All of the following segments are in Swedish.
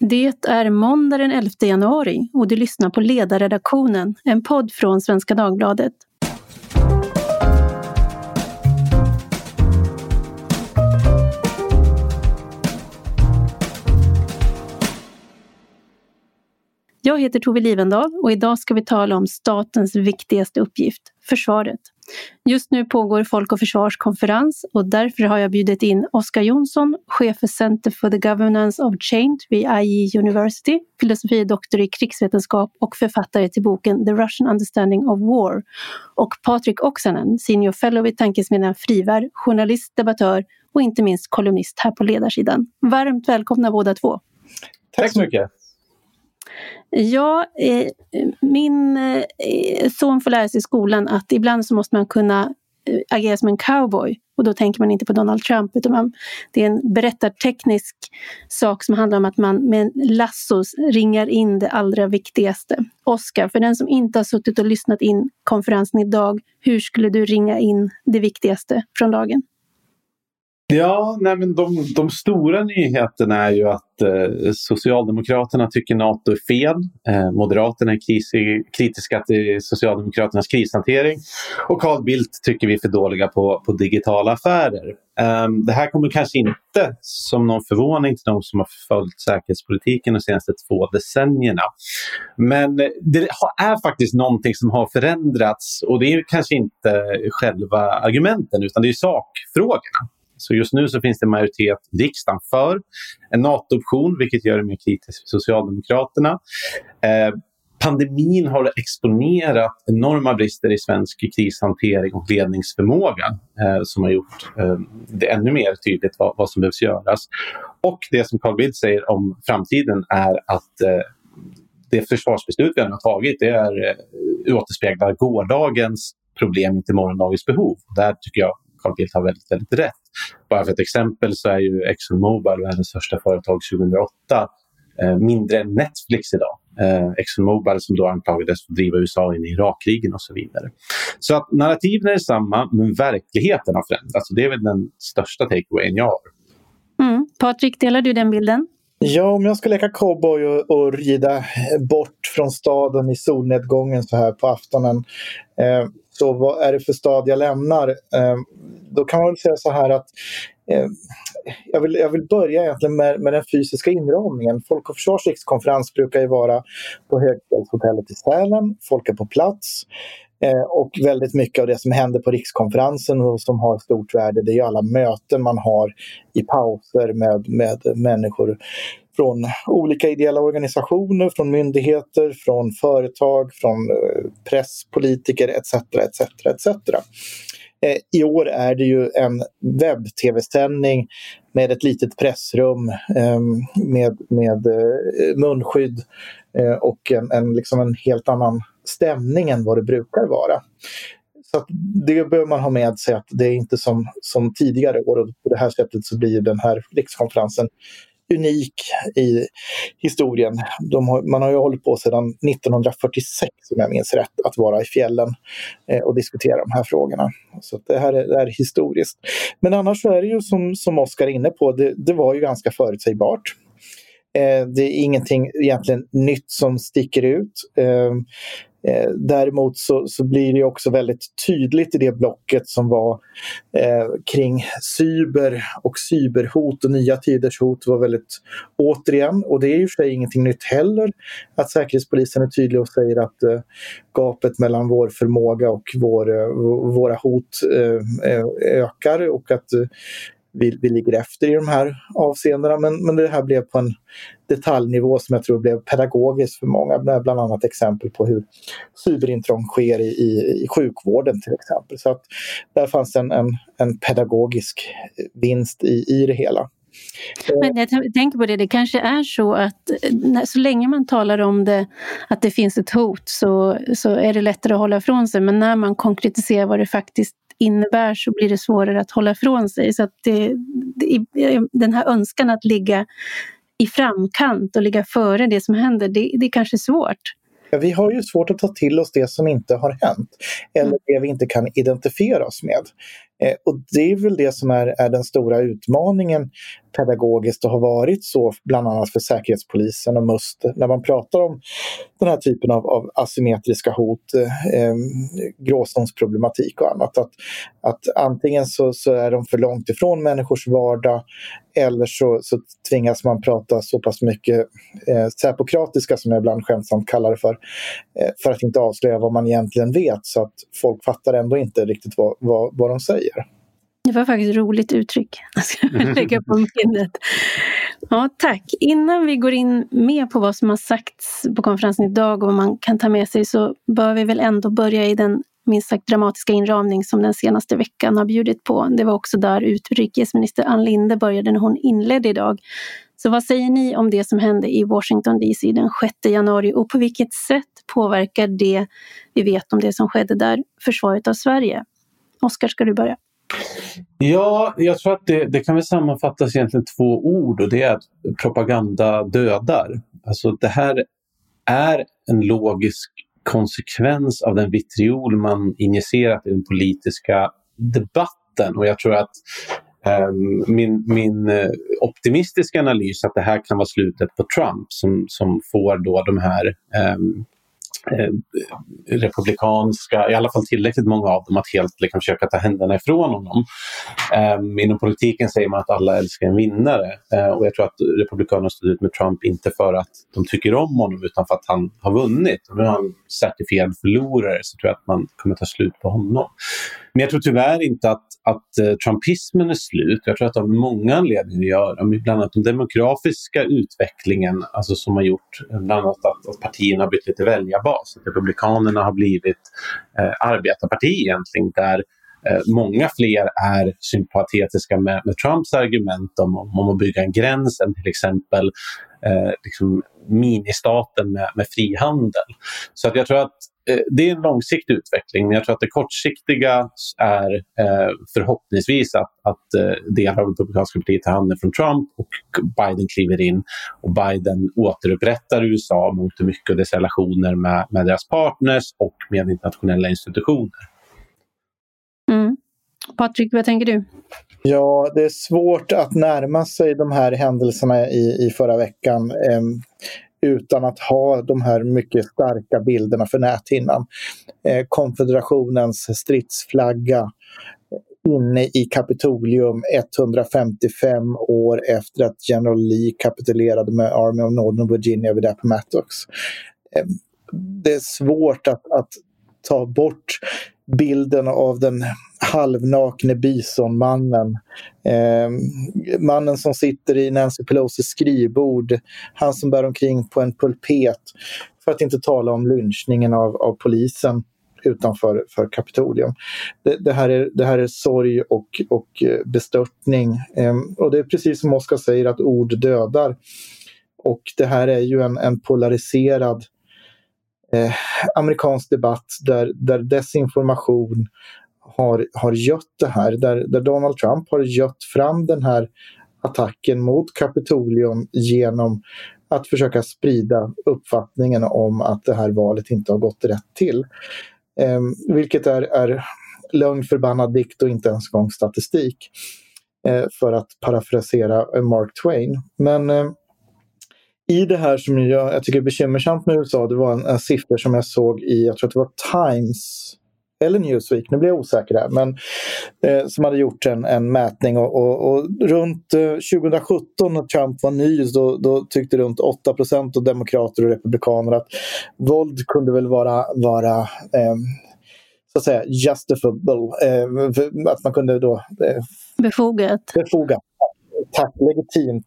Det är måndag den 11 januari och du lyssnar på Ledarredaktionen, en podd från Svenska Dagbladet. Jag heter Tove Livendal och idag ska vi tala om statens viktigaste uppgift, försvaret. Just nu pågår Folk och Försvars konferens och därför har jag bjudit in Oskar Jonsson, chef för Center for the Governance of Change vid IE University, filosofie doktor i krigsvetenskap och författare till boken The Russian Understanding of War och Patrik Oksanen, senior fellow vid tankesmedjan Frivärd, journalist, debattör och inte minst kolumnist här på ledarsidan. Varmt välkomna båda två. Tack så mycket. Ja, eh, min eh, son får lära sig i skolan att ibland så måste man kunna eh, agera som en cowboy. Och då tänker man inte på Donald Trump utan man, det är en berättarteknisk sak som handlar om att man med lassos ringar in det allra viktigaste. Oskar, för den som inte har suttit och lyssnat in konferensen idag, hur skulle du ringa in det viktigaste från dagen? Ja, nej men de, de stora nyheterna är ju att eh, Socialdemokraterna tycker NATO är fel. Eh, Moderaterna är kris, kritiska till Socialdemokraternas krishantering. Och Carl Bildt tycker vi är för dåliga på, på digitala affärer. Eh, det här kommer kanske inte som någon förvåning till de som har följt säkerhetspolitiken de senaste två decennierna. Men eh, det är faktiskt någonting som har förändrats och det är kanske inte själva argumenten utan det är sakfrågorna. Så just nu så finns det majoritet i riksdagen för en NATO-option, vilket gör det mer kritiskt för Socialdemokraterna. Eh, pandemin har exponerat enorma brister i svensk krishantering och ledningsförmåga eh, som har gjort eh, det ännu mer tydligt vad, vad, som behövs göras. Och det som Carl Bildt säger om framtiden är att eh, det försvarsbeslut vi har tagit det är, eh, återspeglar gårdagens problem, inte morgondagens behov. Där tycker jag Carl Bildt har väldigt, väldigt rätt. Bara för ett exempel så är ju ExxonMobil världens största företag 2008 eh, mindre än Netflix idag. Eh, ExxonMobil som då anklagades för att driva USA in i Irakkrigen och så vidare. Så att narrativen är samma men verkligheten har förändrats Alltså det är väl den största takeawayen jag har. Mm. Patrik, delar du den bilden? Ja, om jag ska leka cowboy och, och rida bort från staden i solnedgången så här på aftonen. Eh, så vad är det för stad jag lämnar? Eh, då kan man väl säga så här att eh, jag, vill, jag vill börja egentligen med, med den fysiska inramningen. Folk och Försvars rikskonferens brukar ju vara på Högfjällshotellet i Sälen. Folk är på plats. Eh, och väldigt mycket av det som händer på rikskonferensen och som har stort värde det är alla möten man har i pauser med, med människor från olika ideella organisationer, från myndigheter, från företag, från eh, press, politiker etc. etc, etc. Eh, I år är det ju en webb-tv-sändning med ett litet pressrum ehm, med, med eh, munskydd eh, och en, en, liksom en helt annan stämning än vad det brukar vara. Så det bör man ha med sig att det är inte som, som tidigare år och på det här sättet så blir den här rikskonferensen unik i historien. Har, man har ju hållit på sedan 1946 om jag minns rätt att vara i fjällen eh, och diskutera de här frågorna. Så det här är, det här är historiskt. Men annars så är det ju som, som Oskar är inne på, det, det var ju ganska förutsägbart. Eh, det är ingenting egentligen nytt som sticker ut. Eh, Eh, däremot så, så, blir det också väldigt tydligt i det blocket som var eh, kring cyber och cyberhot och nya tiders hot var väldigt återigen, och det är i och för sig ingenting nytt heller, att Säkerhetspolisen är tydlig och säger att eh, gapet mellan vår förmåga och vår, eh, våra hot eh, eh, ökar och att eh, vi, vi ligger efter i de här avseendena. Men, men det här blev på en detaljnivå som jag tror blev pedagogiskt för många. Bland annat exempel på hur cyberintrång sker i, i, i sjukvården till exempel. Så att där fanns en, en, en pedagogisk vinst i, i det hela. Eh, men jag tänker på det, det kanske är så att eh, så länge man talar om det, att det finns ett hot så, så är det lättare att hålla ifrån sig. Men när man konkretiserar vad det faktiskt innebär så blir det svårare att hålla ifrån sig. Så det, det, den här önskan att ligga i framkant och ligga före det som händer, det, det är kanske svårt. Ja, vi har ju svårt att ta till oss det som inte har hänt eller mm. det vi inte kan identifiera oss med. Eh, och det är väl det som är, är den stora utmaningen pedagogiskt och har varit så bland annat för Säkerhetspolisen och MUST när man pratar om den här typen av, av asymmetriska hot, eh, eh gråzonsproblematik och annat. Att, att antingen så, så är de för långt ifrån människors vardag eller så, så tvingas man prata så pass mycket eh, säpokratiska, som jag ibland skämtsamt kallar det för, eh, för att inte avslöja vad man egentligen vet så att folk fattar ändå inte riktigt vad, vad, vad de säger. Det var faktiskt ett roligt uttryck. Jag ska lägga på minnet. Ja, tack. Innan vi går in mer på vad som har sagts på konferensen idag och vad man kan ta med sig så bör vi väl ändå börja i den minst sagt dramatiska inramning som den senaste veckan har bjudit på. Det var också där utrikesminister Ann Linde började när hon inledde idag. Så vad säger ni om det som hände i Washington DC den 6 januari och på vilket sätt påverkar det vi vet om det som skedde där försvaret av Sverige? Oskar, ska du börja? Ja, jag tror att det, det kan väl sammanfattas egentligen två ord och det är att propaganda dödar. Alltså det här är en logisk konsekvens av den vitriol man injicerat i den politiska debatten och jag tror att ehm, min, min eh, optimistiska analys att det här kan vara slutet på Trump som, som får då de här um, Eh, Eh, republikanska, i alla fall tillräckligt många av dem, att helt liksom, försöka ta händerna ifrån honom. Um, inom politiken säger man att alla älskar en vinnare uh, och jag tror att republikanerna stod ut med Trump inte för att de tycker om honom utan för att han har vunnit. Och nu är han certifierad förlorare så tror jag att man kommer ta slut på honom. Men jag tror tyvärr inte att, att eh, trumpismen är slut. Jag tror att det har många anledningar att göra bland annat den demografiska utvecklingen alltså som har gjort eh, bland annat att, att partierna har bytt lite väljarbas. Att Republikanerna har blivit eh, arbetarparti egentligen där eh, många fler är sympatetiska med, med Trumps argument om, om, att bygga en gräns än till exempel eh, liksom ministaten med, med frihandel. Så att jag tror att det är en långsiktig utveckling, men jag tror att det kortsiktiga är eh, förhoppningsvis att, att eh, delar av Republikanska partiet tar handen från Trump och Biden kliver in och Biden återupprättar USA mot mycket av dess relationer med, med deras partners och med internationella institutioner. Mm. Patrik, vad tänker du? Ja, det är svårt att närma sig de här händelserna i, i förra veckan. Eh, utan att ha de här mycket starka bilderna för näthinnan. Eh, konfederationens stridsflagga eh, inne i Kapitolium 155 år efter att General Lee kapitulerade med Army of Northern Virginia vid Appomattox. Eh, det är svårt att, att ta bort bilden av den halvnakne bisonmannen. Eh, mannen som sitter i Nancy Pelosis skrivbord. Han som bär omkring på en pulpet. För att inte tala om lynchningen av, av polisen utanför för Kapitolium. Det, det, här är, det här är sorg och, och eh, bestörtning. Eh, och det är precis som Oskar säger att ord dödar. Och det här är ju en, en polariserad eh, amerikansk debatt där, där desinformation har, har gött det här. Där, där Donald Trump har gött fram den här attacken mot Kapitolium genom att försöka sprida uppfattningen om att det här valet inte har gått rätt till. Eh, vilket är, är lögn, förbannad dikt och inte ens gång statistik. Eh, för att parafrasera Mark Twain. Men eh, i det här som jag, jag tycker är bekymmersamt med USA, det var en, en siffra som jag såg i, jag tror att det var Times eller Newsweek, nu blir jag osäker här, men eh, som hade gjort en, en mätning och, och, och runt eh, 2017 när Trump var ny då, då tyckte runt 8% av demokrater och republikaner att våld kunde väl vara, vara eh, så att säga justifiable, eh, att man kunde då eh, befogat. befogat tack, legitimt.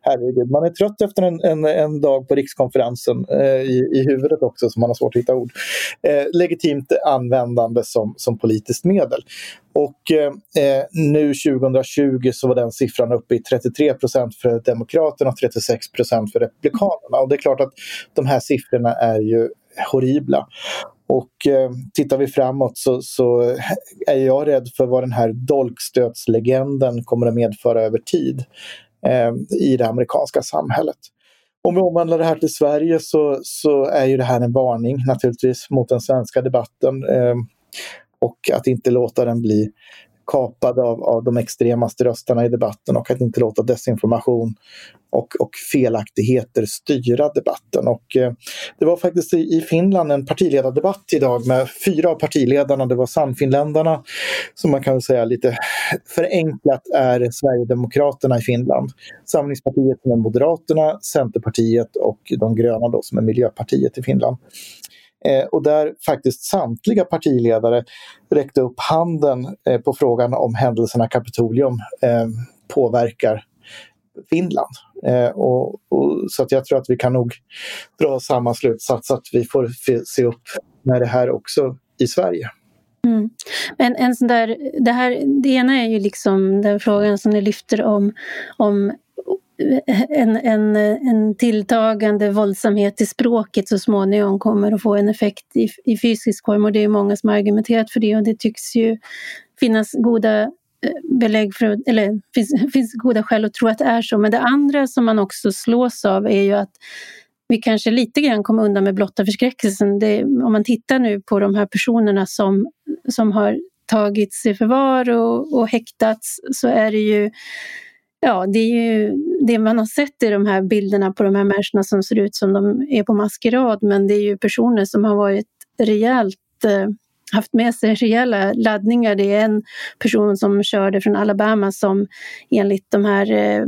Herregud, man är trött efter en, en, en dag på rikskonferensen eh, i, i huvudet också, så man har svårt att hitta ord. Eh, legitimt användande som, som politiskt medel. Och eh, eh nu 2020 så var den siffran uppe i 33 procent för Demokraterna och 36 procent för Republikanerna. Och det är klart att de här siffrorna är ju horribla. Och eh, tittar vi framåt så, så, är jag rädd för vad den här dolkstötslegenden kommer att medföra över tid eh, i det amerikanska samhället. Om vi omvandlar det här till Sverige så, så är ju det här en varning naturligtvis mot den svenska debatten eh, och att inte låta den bli kapade av, av de extremaste rösterna i debatten och att inte låta desinformation och, och felaktigheter styra debatten. Och, eh, det var faktiskt i, i Finland en partiledardebatt idag med fyra av partiledarna. Det var Sannfinländarna, som man kan säga lite förenklat är Sverigedemokraterna i Finland. Samlingspartiet som är Moderaterna, Centerpartiet och de gröna då, som är Miljöpartiet i Finland. Eh, och där faktiskt samtliga partiledare räckte upp handen eh, på frågan om händelserna Kapitolium eh, påverkar Finland. Eh, och, och, så att jag tror att vi kan nog dra samma slutsats att vi får se upp med det här också i Sverige. Mm. Men en sån där, det, här, det ena är ju liksom den frågan som ni lyfter om, om en, en, en tilltagande våldsamhet i språket så småningom kommer att få en effekt i, i fysisk form och det är många som har argumenterat för det och det tycks ju finnas goda eh, belägg för, eller finns, finns goda skäl att tro att det är så. Men det andra som man också slås av är ju att vi kanske lite grann kommer undan med blotta förskräckelsen. Det, om man tittar nu på de här personerna som, som har tagits i förvar och, och häktats så är det ju Ja, det är ju det man har sett i de här bilderna på de här människorna som ser ut som de är på maskerad, men det är ju personer som har varit rejält eh, haft med sig rejäla laddningar. Det är en person som körde från Alabama som enligt de här eh,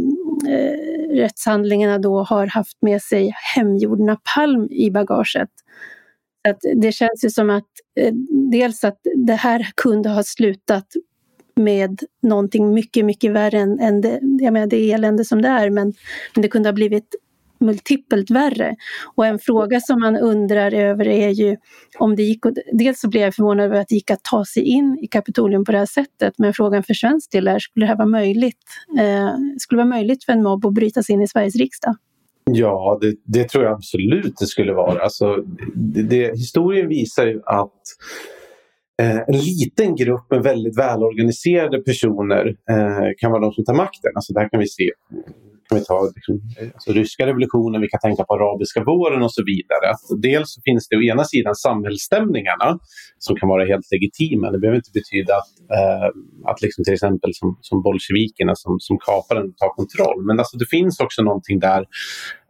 eh rättshandlingarna då har haft med sig hemgjord napalm i bagaget. Så att det känns ju som att eh, dels att det här kunde ha slutat med någonting mycket, mycket värre än, än det, jag menar, det elände som det är, men, men det kunde ha blivit multipelt värre. Och en fråga som man undrar över är ju om det gick, dels så blev jag förvånad över att det gick att ta sig in i Kapitolium på det här sättet, men frågan för svensk del är, skulle det här vara möjligt? Eh, skulle det vara möjligt för en mobb att bryta sig in i Sveriges riksdag? Ja, det, det tror jag absolut det skulle vara. Alltså, det, det, historien visar ju att Eh, en liten grupp med väldigt välorganiserade personer eh, kan vara de som tar makten. Alltså där kan vi se kan vi ta liksom, alltså, ryska revolutionen, vi kan tänka på arabiska våren och så vidare. Att dels finns det å ena sidan samhällsstämningarna som kan vara helt legitima. Det behöver inte betyda att, eh, att liksom till exempel som, som bolsjevikerna som, som kapar den tar kontroll. Men alltså, det finns också någonting där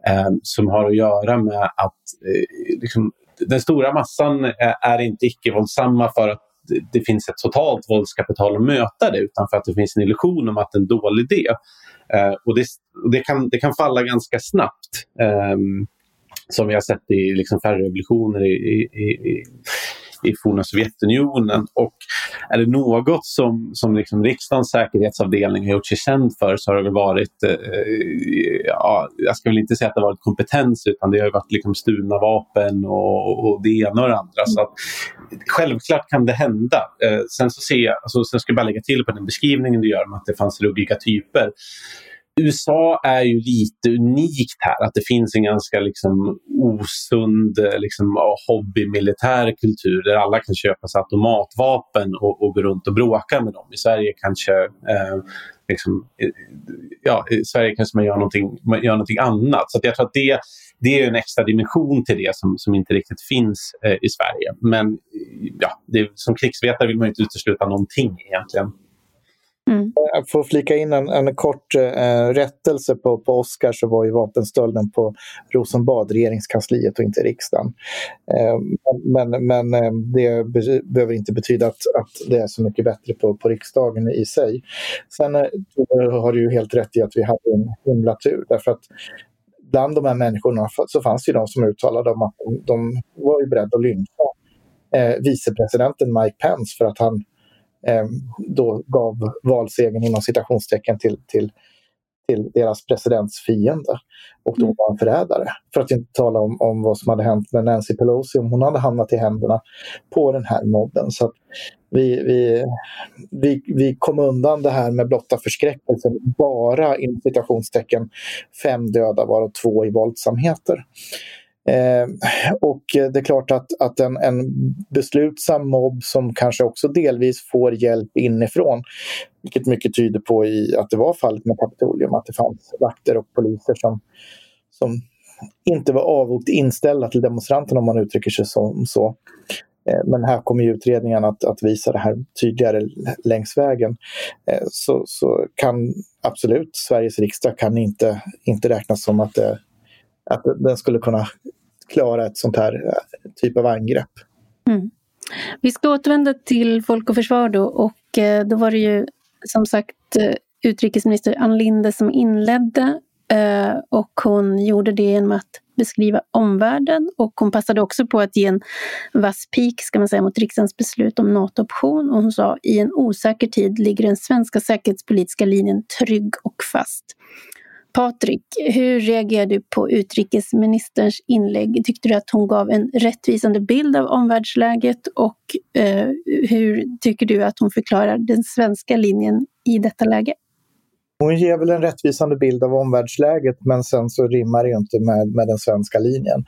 eh, som har att göra med att eh, liksom, den stora massan är inte icke-våldsamma för att det finns ett totalt våldskapital att möta det utan för att det finns en illusion om att det är en dålig idé. Eh, och det, det, kan, det kan falla ganska snabbt. Eh, som vi har sett i liksom, färre revolutioner i, i, i, i forna Sovjetunionen. Och är det något som, som liksom riksdagens säkerhetsavdelning har gjort sig känd för så har det väl varit, eh, eh ja, jag ska väl inte säga att det har varit kompetens utan det har varit liksom stulna vapen och, och det ena och det andra. Så att, självklart kan det hända. Eh, sen så ser jag, alltså, sen ska jag bara lägga till på den beskrivningen du gör om att det fanns ruggiga typer. USA är ju lite unikt här, att det finns en ganska liksom, osund liksom, hobbymilitär kultur där alla kan köpa sig automatvapen och, och gå runt och bråka med dem. I Sverige kanske eh, liksom, ja, i Sverige kanske man gör någonting, man gör någonting annat. Så jag tror att det, det är en extra dimension till det som, som inte riktigt finns eh, i Sverige. Men ja, det, som krigsvetare vill man inte utesluta någonting egentligen. Mm. Eh, Jag får flika in en, en kort eh, rättelse på, på Oscar så var ju vapenstölden på Rosenbad, regeringskansliet och inte riksdagen. Eh, men men eh, det be behöver inte betyda att, att det är så mycket bättre på, på riksdagen i sig. Sen eh, har du ju helt rätt i att vi hade en himla tur därför att bland de här människorna så fanns ju de som uttalade om att de, de var ju beredda att lyncha eh, vicepresidenten Mike Pence för att han då gav valsegern inom citationstecken till, till, till deras presidents fiende. Och då mm. var han förrädare. För att inte tala om, om vad som hade hänt med Nancy Pelosi om hon hade hamnat i händerna på den här mobben. Så vi, vi, vi, vi kom undan det här med blotta förskräckelsen bara inom citationstecken fem döda varav två i våldsamheter. Eh, och det är klart att, att en, en beslutsam mobb som kanske också delvis får hjälp inifrån, vilket mycket tyder på i att det var fallet med Kapitolium, att det fanns vakter och poliser som, som inte var avvokt inställda till demonstranterna om man uttrycker sig som så. Eh, men här kommer ju utredningen att, att visa det här tydligare längs vägen. Eh, så, så kan absolut Sveriges riksdag kan inte, inte räknas som att, det, att den skulle kunna klara ett sånt här eh, typ av angrepp. Mm. Vi ska återvända till Folk och Försvar då och eh, då var det ju som sagt eh, utrikesminister Ann Linde som inledde och hon gjorde det genom att beskriva omvärlden och hon passade också på att ge en vass pik ska man säga, mot riksdagens beslut om NATO-option. Och hon sa i en osäker tid ligger den svenska säkerhetspolitiska linjen trygg och fast. Patrik, hur reagerar du på utrikesministerns inlägg? Tyckte du att hon gav en rättvisande bild av omvärldsläget och eh, hur tycker du att hon förklarar den svenska linjen i detta läge? Hon ger väl en rättvisande bild av omvärldsläget men sen så rimmar det ju inte med, med den svenska linjen.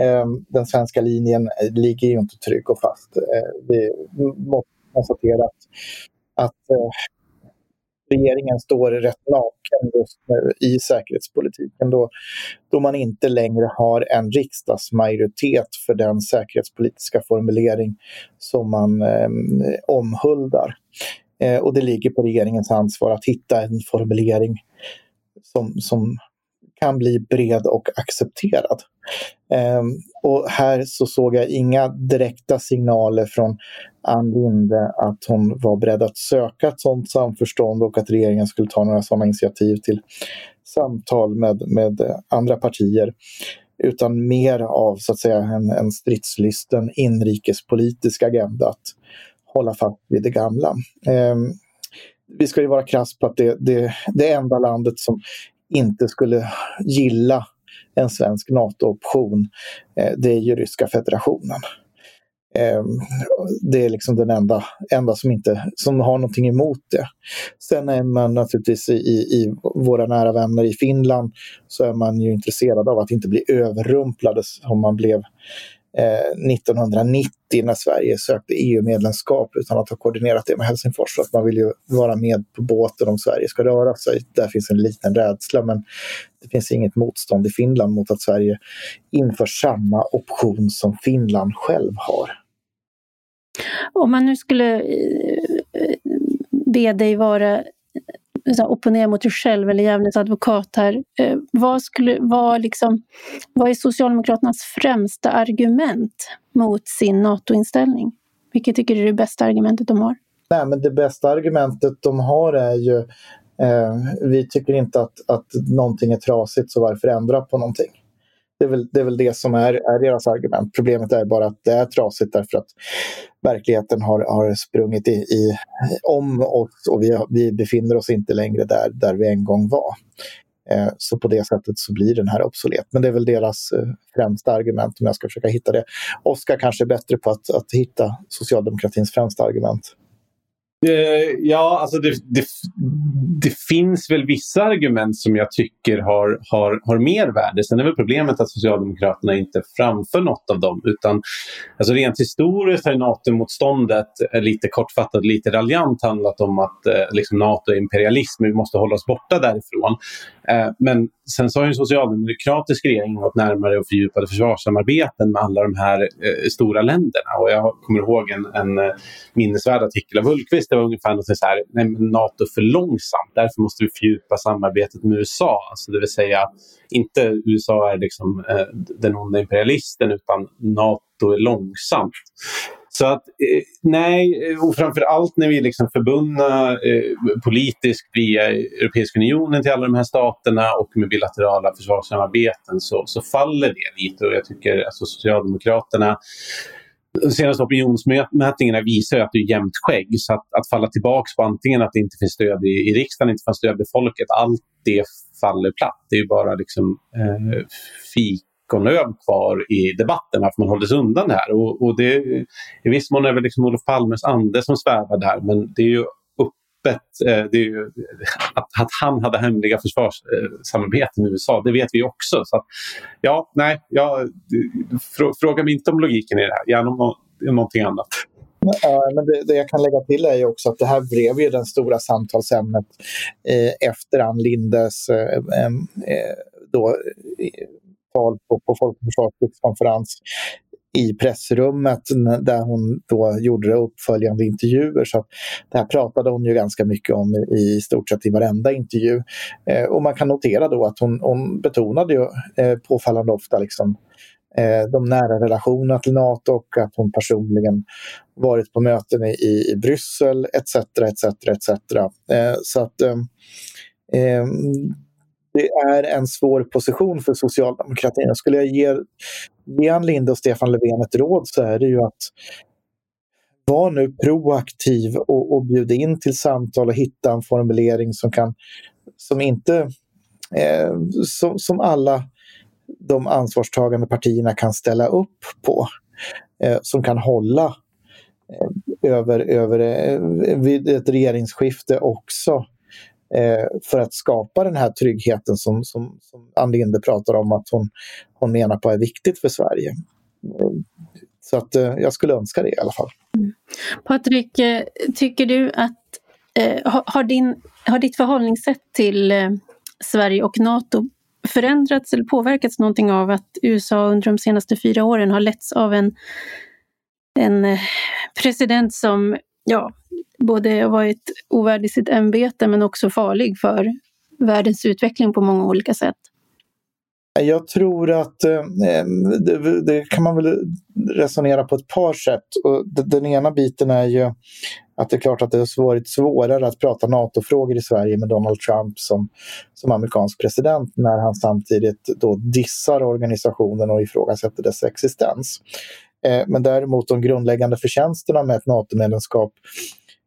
Eh, den svenska linjen eh, ligger ju inte trygg och fast. Eh, vi måste konstatera att, att eh, regeringen står rätt naken just nu i säkerhetspolitiken då, då man inte längre har en riksdagsmajoritet för den säkerhetspolitiska formulering som man eh, omhuldar. Eh, och det ligger på regeringens ansvar att hitta en formulering som, som kan bli bred och accepterad. Eh, och här så såg jag inga direkta signaler från Ann Linde att hon var beredd att söka ett sådant samförstånd och att regeringen skulle ta några sådana initiativ till samtal med, med andra partier utan mer av så att säga en, en stridslysten inrikespolitisk agenda. Att hålla fast vid det gamla. Eh, vi ska ju vara krass på att det, det, det enda landet som inte skulle gilla en svensk NATO-option, eh, det är ju Ryska federationen. Ehm, det är liksom den enda, enda som, inte, som har någonting emot det. Sen är man naturligtvis i, i våra nära vänner i Finland så är man ju intresserad av att inte bli överrumplade som man blev Eh, 1990 när Sverige sökte EU-medlemskap utan att ha koordinerat det med Helsingfors. Så att man vill ju vara med på båten om Sverige ska röra sig. Där finns en liten rädsla men det finns inget motstånd i Finland mot att Sverige inför samma option som Finland själv har. Om man nu skulle eh, be dig vara opponera mot dig själv eller djävulens advokat här. Eh, vad, skulle, vad, liksom, vad är Socialdemokraternas främsta argument mot sin NATO-inställning? Vilket tycker du är det bästa argumentet de har? Nej, men det bästa argumentet de har är ju eh, vi tycker inte att, att någonting är trasigt så varför ändra på någonting? Det är, väl, det är väl det som är, är deras argument. Problemet är bara att det är trasigt därför att verkligheten har, har sprungit i, i, om oss och vi, vi befinner oss inte längre där, där vi en gång var. Eh, så på det sättet så blir den här obsolet. Men det är väl deras eh, främsta argument om jag ska försöka hitta det. Oskar kanske är bättre på att, att hitta socialdemokratins främsta argument. Eh, ja, alltså det, det, det, finns väl vissa argument som jag tycker har, har, har mer värde. Sen är väl problemet att Socialdemokraterna inte framför något av dem. Utan, alltså rent historiskt har NATO-motståndet eh, lite kortfattat, lite raljant handlat om att eh, liksom NATO är imperialism, vi måste hålla oss borta därifrån. Eh, men sen så har en socialdemokratisk regering gått närmare och fördjupade försvarssamarbeten med alla de här eh, stora länderna. Och jag kommer ihåg en, en eh, minnesvärd artikel av Hultqvist. Det var ungefär något så här, nej, NATO för långsamt, därför måste vi fördjupa samarbetet med USA. Alltså det vill säga, inte USA är liksom, eh, den onda imperialisten, utan NATO är långsamt. Så att eh, nej, eh, och framför allt när vi är liksom förbundna eh, politiskt via Europeiska unionen till alla de här staterna och med bilaterala försvarssamarbeten så, så faller det lite och jag tycker alltså Socialdemokraterna de senaste opinionsmätningarna visar att det är jämnt skägg. Så att, att falla tillbaka på antingen att det inte finns stöd i, i riksdagen, inte finns stöd i folket, allt det faller platt. Det är bara liksom eh, fikonlöv kvar i debatten, varför man håller sig undan det här. Och, och det, I viss mån är det liksom Olof Palmes ande som svävar där, men det är ju öppet. Eh, det är ju, att, att, han hade hemliga försvarssamarbeten med USA, det vet vi också. Så att, ja, nej, jag, fråga mig inte om logiken i det här, gärna om, om någonting annat. Men det, det, jag kan lägga till är ju också att det här blev ju det stora samtalsämnet eh, efter Ann Lindes eh, eh, då, tal på, på Folk och försvars i pressrummet där hon då gjorde uppföljande intervjuer. Så det här pratade hon ju ganska mycket om i stort sett i varenda intervju. Eh, och man kan notera då att hon, hon betonade ju eh, påfallande ofta liksom, eh, de nära relationerna till Nato och att hon personligen varit på möten i, i Bryssel etc. etc, etc. Eh, så att eh, eh, det är en svår position för socialdemokratin. Skulle jag ge, ge Ann Linde och Stefan Löfven ett råd så är det ju att vara nu proaktiv och, och bjuda in till samtal och hitta en formulering som kan som inte eh, som, som alla de ansvarstagande partierna kan ställa upp på. Eh, som kan hålla eh, över, över eh, vid ett regeringsskifte också eh, Eh, för att skapa den här tryggheten som, som, som Ann Linde pratar om att hon, hon menar på är viktigt för Sverige. Så att eh, jag skulle önska det i alla fall. Mm. Patrik, eh, tycker du att eh, har, din, har ditt förhållningssätt till eh, Sverige och Nato förändrats eller påverkats någonting av att USA under de senaste fyra åren har letts av en, en eh, president som ja, både varit ovärdig sitt ämbete men också farlig för världens utveckling på många olika sätt? Jag tror att eh, det, det, kan man väl resonera på ett par sätt. Och den ena biten är ju att det är klart att det har varit svårare att prata NATO-frågor i Sverige med Donald Trump som, som amerikansk president när han samtidigt då dissar organisationen och ifrågasätter dess existens. Eh, men däremot de grundläggande förtjänsterna med ett NATO-medlemskap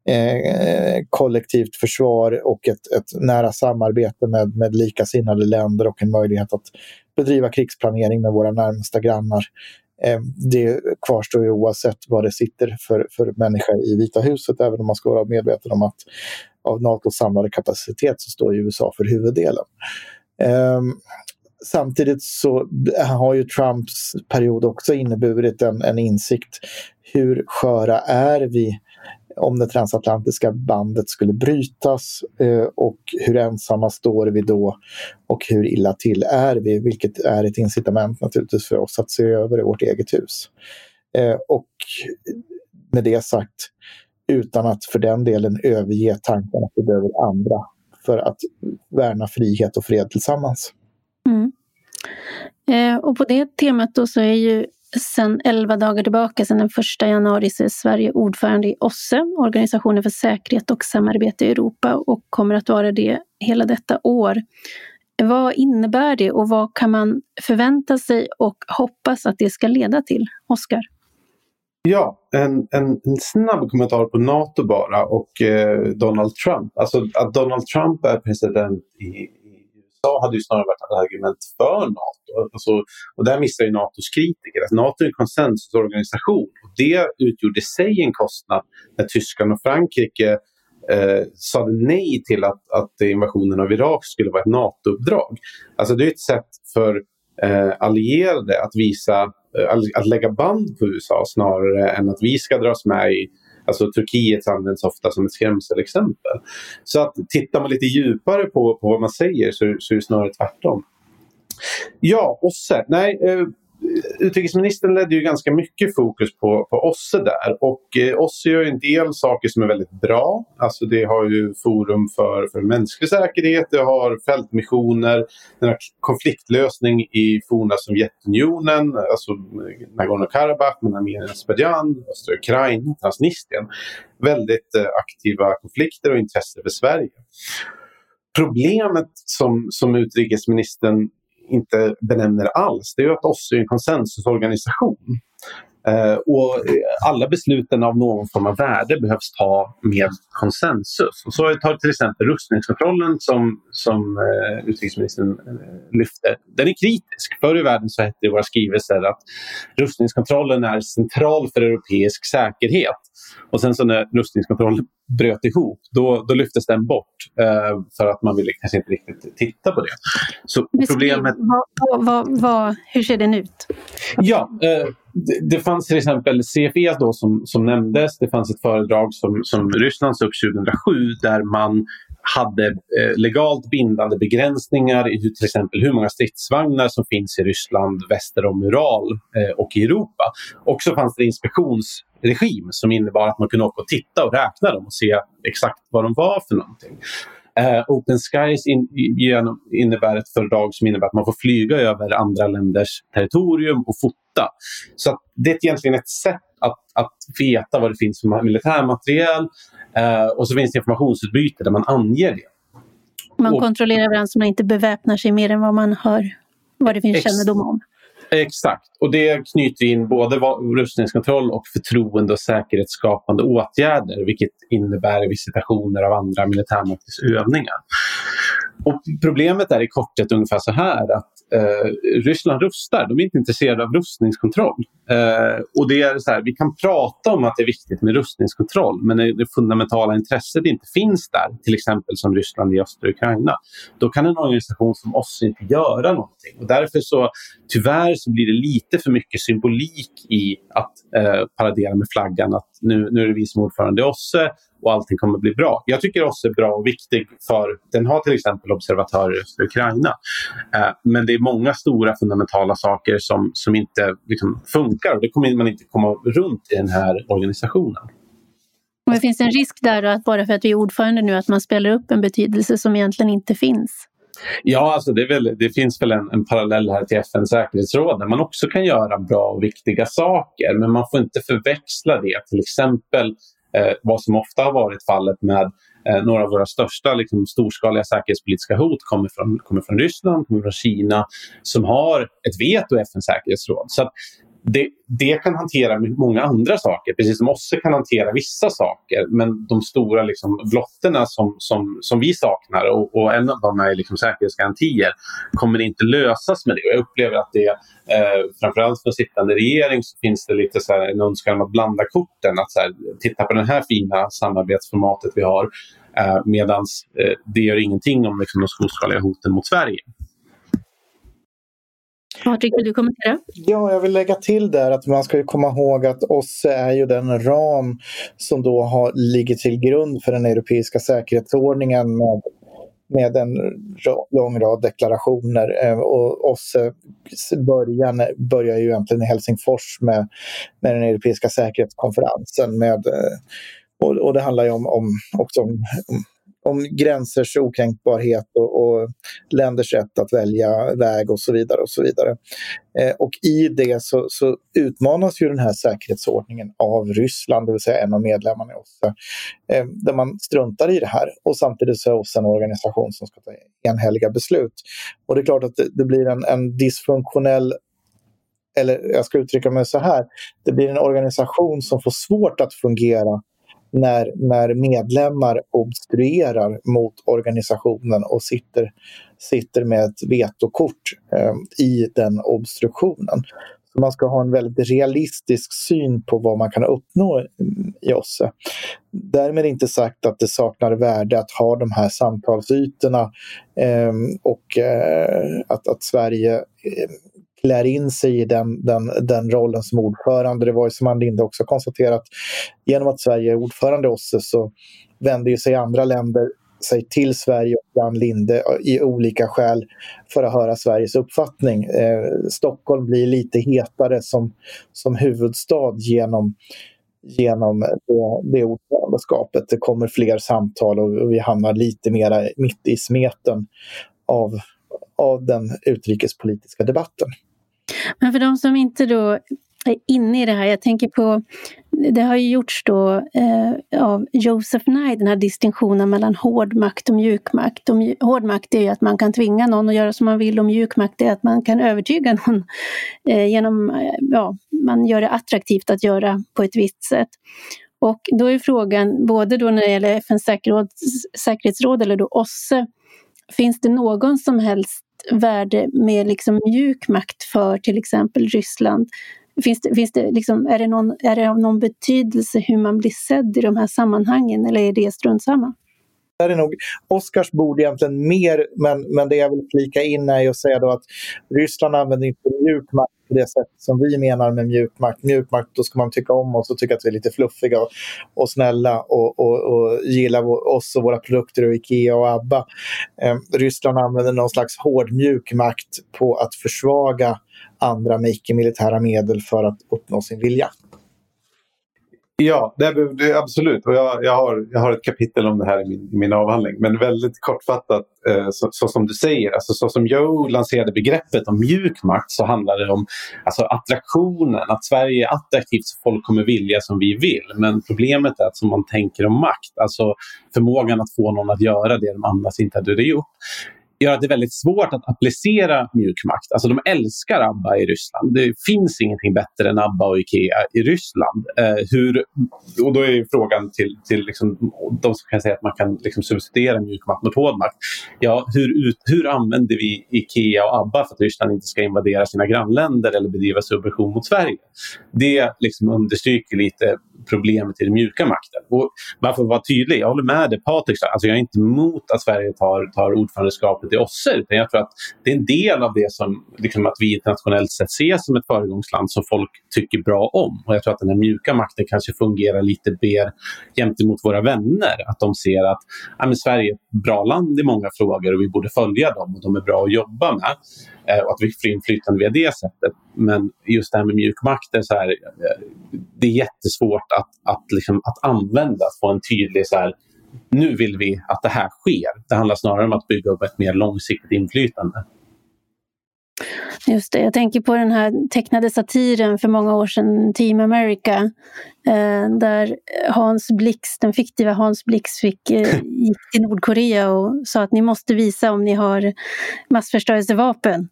Eh, kollektivt försvar och ett, ett, nära samarbete med, med likasinnade länder och en möjlighet att bedriva krigsplanering med våra närmsta grannar. Eh, det kvarstår ju oavsett vad det sitter för, för människa i Vita huset, även om man ska vara medveten om att av NATOs samlade kapacitet så står USA för huvuddelen. Eh, samtidigt så har ju Trumps period också inneburit en, en insikt. Hur sköra är vi om det transatlantiska bandet skulle brytas eh, och hur ensamma står vi då och hur illa till är vi, vilket är ett incitament naturligtvis för oss att se över vårt eget hus. Eh, och med det sagt, utan att för den delen överge tanken att vi behöver andra för att värna frihet och fred tillsammans. Mm. Eh, och på det temat då så är ju Sen 11 dagar tillbaka, sedan den 1 januari, så är Sverige ordförande i OSSE, Organisationen för säkerhet och samarbete i Europa, och kommer att vara det hela detta år. Vad innebär det och vad kan man förvänta sig och hoppas att det ska leda till? Oskar? Ja, en, en, en, snabb kommentar på NATO bara och eh, Donald Trump. Alltså att Donald Trump är president i, USA hade ju snarare varit ett argument för NATO. Alltså, och där missar ju NATOs kritiker. att NATO är en konsensusorganisation. Och det utgjorde i sig en kostnad när Tyskland och Frankrike eh, sa nej till att, att invasionen av Irak skulle vara ett NATO-uppdrag. Alltså det är ett sätt för eh, allierade att visa, eh, att lägga band på USA snarare än att vi ska dras med i Alltså Turkiet används ofta som ett skrämselexempel. Så att tittar man lite djupare på, på vad man säger så, så är det snarare tvärtom. Ja, OSSE. Nej, eh, utrikesministern ledde ju ganska mycket fokus på, på OSSE där och eh, OSSE gör en del saker som är väldigt bra. Alltså det har ju forum för, för mänsklig säkerhet, det har fältmissioner, den har konfliktlösning i forna Sovjetunionen, alltså Nagorno-Karabach, men Armenien, Azerbajdzjan, östra Ukraina, Transnistrien. Väldigt eh, aktiva konflikter och intresse för Sverige. Problemet som, som utrikesministern inte benämner alls, det är att OSSE är en konsensusorganisation. Uh, och alla besluten av någon form av värde behövs ta med konsensus. Och så tar till exempel rustningskontrollen som, som uh, utrikesministern lyfte. Den är kritisk. Förr i världen så hette det i våra skrivelser att rustningskontrollen är central för europeisk säkerhet. Och sen så när rustningskontrollen bröt ihop, då, då lyftes den bort eh, för att man ville kanske inte riktigt titta på det. Så problemet... Vad, vad, vad, hur ser den ut? Ja, eh, det, det, fanns till exempel CFE då som, som nämndes. Det fanns ett föredrag som, som Ryssland upp 2007 där man hade eh, legalt bindande begränsningar i hur, till exempel hur många stridsvagnar som finns i Ryssland väster om Ural eh, och i Europa. Och så fanns det inspektionsregim som innebar att man kunde åka och titta och räkna dem och se exakt vad de var för någonting. Uh, Open Skies in, genom, innebär ett fördrag som innebär att man får flyga över andra länders territorium och fota. Så det är egentligen ett sätt att, att veta vad det finns för militärmateriel uh, och så finns det informationsutbyte där man anger det. Man och, kontrollerar varandra så man inte beväpnar sig mer än vad man har vad det finns kännedom om. Exakt, och det knyter in både rustningskontroll och förtroende och säkerhetsskapande åtgärder vilket innebär visitationer av andra militärmaktens övningar. Och problemet är i korthet ungefär så här att eh, Ryssland rustar, de är inte intresserade av rustningskontroll. Eh, och det är så här, vi kan prata om att det är viktigt med rustningskontroll men när det fundamentala intresset inte finns där, till exempel som Ryssland i östra Ukraina, då kan en organisation som oss inte göra någonting. Och därför så tyvärr så blir det lite för mycket symbolik i att eh, paradera med flaggan att nu, nu är det vi som är ordförande i OSSE och allting kommer att bli bra. Jag tycker OSSE är bra och viktig för den har till exempel observatörer i Ukraina. Eh, men det är många stora fundamentala saker som, som inte liksom, funkar och det kommer man inte komma runt i den här organisationen. Och det finns en risk där att bara för att vi är ordförande nu att man spelar upp en betydelse som egentligen inte finns? Ja, alltså det, väl, det finns väl en, en, parallell här till FNs säkerhetsråd där man också kan göra bra och viktiga saker. Men man får inte förväxla det till exempel eh, vad som ofta har varit fallet med eh, några av våra största liksom, storskaliga säkerhetspolitiska hot kommer från, kommer från Ryssland, kommer från Kina som har ett veto i FNs säkerhetsråd. Så att, det, det, kan hantera många andra saker, precis som OSSE kan hantera vissa saker. Men de stora liksom, blotterna som, som, som vi saknar och, och en av dem är liksom säkerhetsgarantier kommer inte lösas med det. Jag upplever att det, eh, framförallt för sittande regering, så finns det lite så här, en önskan om att blanda korten. Att så här, titta på det här fina samarbetsformatet vi har. Eh, Medan eh, det gör ingenting om liksom, de storskaliga hoten mot Sverige. Patrik, vill du kommentera? Ja, jag vill lägga till där att man ska komma ihåg att OSSE är ju den ram som då har, ligger till grund för den europeiska säkerhetsordningen med, med en lång rad deklarationer. Eh, och OSSE början börjar ju egentligen i Helsingfors med, med den europeiska säkerhetskonferensen med eh, och, och, det handlar ju om, om också om, om gränsers okränkbarhet och, och länders rätt att välja väg och så vidare. och så vidare. Eh, och i det så, så, utmanas ju den här säkerhetsordningen av Ryssland, det vill säga en av medlemmarna i OSSE, eh, där man struntar i det här. Och samtidigt så är OSSE en organisation som ska ta enhälliga beslut. Och det är klart att det, det blir en, en dysfunktionell eller jag ska uttrycka mig så här, det blir en organisation som får svårt att fungera när, när medlemmar obstruerar mot organisationen och sitter, sitter med ett vetokort eh, i den obstruktionen. Så man ska ha en väldigt realistisk syn på vad man kan uppnå mm, i OSSE. Därmed inte sagt att det saknar värde att ha de här samtalsytorna eh, och eh, att, att Sverige eh, klär in sig i den, den, den rollen som ordförande. Det var ju som Ann Linde också konstaterat, genom att Sverige är ordförande i OSSE så vänder ju sig andra länder sig till Sverige och Ann Linde i olika skäl för att höra Sveriges uppfattning. Eh, Stockholm blir lite hetare som, som huvudstad genom, genom det, det ordförandeskapet. Det kommer fler samtal och vi hamnar lite mera mitt i smeten av, av den utrikespolitiska debatten. Men för de som inte då är inne i det här, jag tänker på det har ju gjorts då eh, av Joseph Nye, den här distinktionen mellan hård makt och mjuk makt. Och mjuk, hård makt är ju att man kan tvinga någon att göra som man vill och mjuk makt är att man kan övertyga någon eh, genom, eh, ja, man gör det attraktivt att göra på ett visst sätt. Och då är frågan, både då när det gäller FNs säkerhetsråd eller då OSSE, finns det någon som helst värde med liksom mjuk makt för till exempel Ryssland? Finns det, finns det liksom, är, det någon, är det av någon betydelse hur man blir sedd i de här sammanhangen eller är det strunt samma? Där är nog Oscars bord egentligen mer, men, men det jag vill flika in är att säga då att Ryssland använder inte mjuk makt på det sätt som vi menar med mjuk makt. Mjuk makt, då ska man tycka om oss och tycka att vi är lite fluffiga och, och snälla och, och, och gilla oss och våra produkter och Ikea och ABBA. Eh, Ryssland använder någon slags hård mjuk makt på att försvaga andra med icke-militära medel för att uppnå sin vilja. Ja, det, det, absolut. Och jag, jag, har, jag har ett kapitel om det här i min, i min avhandling. Men väldigt kortfattat, eh, så, så, som du säger, alltså, så som Joe lanserade begreppet om mjuk makt så handlar det om alltså, attraktionen, att Sverige är attraktivt så folk kommer vilja som vi vill. Men problemet är att som man tänker om makt, alltså förmågan att få någon att göra det de annars inte hade gjort gör att det är väldigt svårt att applicera mjukmakt. Alltså de älskar ABBA i Ryssland. Det finns ingenting bättre än ABBA och Ikea i Ryssland. Eh, hur, och då är frågan till, till liksom, de som kan säga att man kan liksom substituera mjukmakt med hårdmakt. Ja, hur, ut, hur använder vi Ikea och ABBA för att Ryssland inte ska invadera sina grannländer eller bedriva subvention mot Sverige? Det liksom understryker lite problemet i den mjuka makten. Och bara för att vara tydlig, jag håller med dig Patrik, alltså jag är inte emot att Sverige tar, tar ordförandeskapet i OSSE, utan jag tror att det är en del av det som liksom att vi internationellt sett ses som ett föregångsland som folk tycker bra om. Och jag tror att den här mjuka makten kanske fungerar lite mer gentemot våra vänner, att de ser att ja, Sverige är ett bra land i många frågor och vi borde följa dem och de är bra att jobba med. Eh, och att vi får inflytande via det sättet. Men just det här med mjukmakter, så här, eh, det är jättesvårt att, att, liksom, att använda, att få en tydlig så här, nu vill vi att det här sker. Det handlar snarare om att bygga upp ett mer långsiktigt inflytande. Just det, jag tänker på den här tecknade satiren för många år sedan, Team America, eh, där Hans Blix, den fiktiva Hans Blix fick, eh, gick till Nordkorea och sa att ni måste visa om ni har massförstörelsevapen.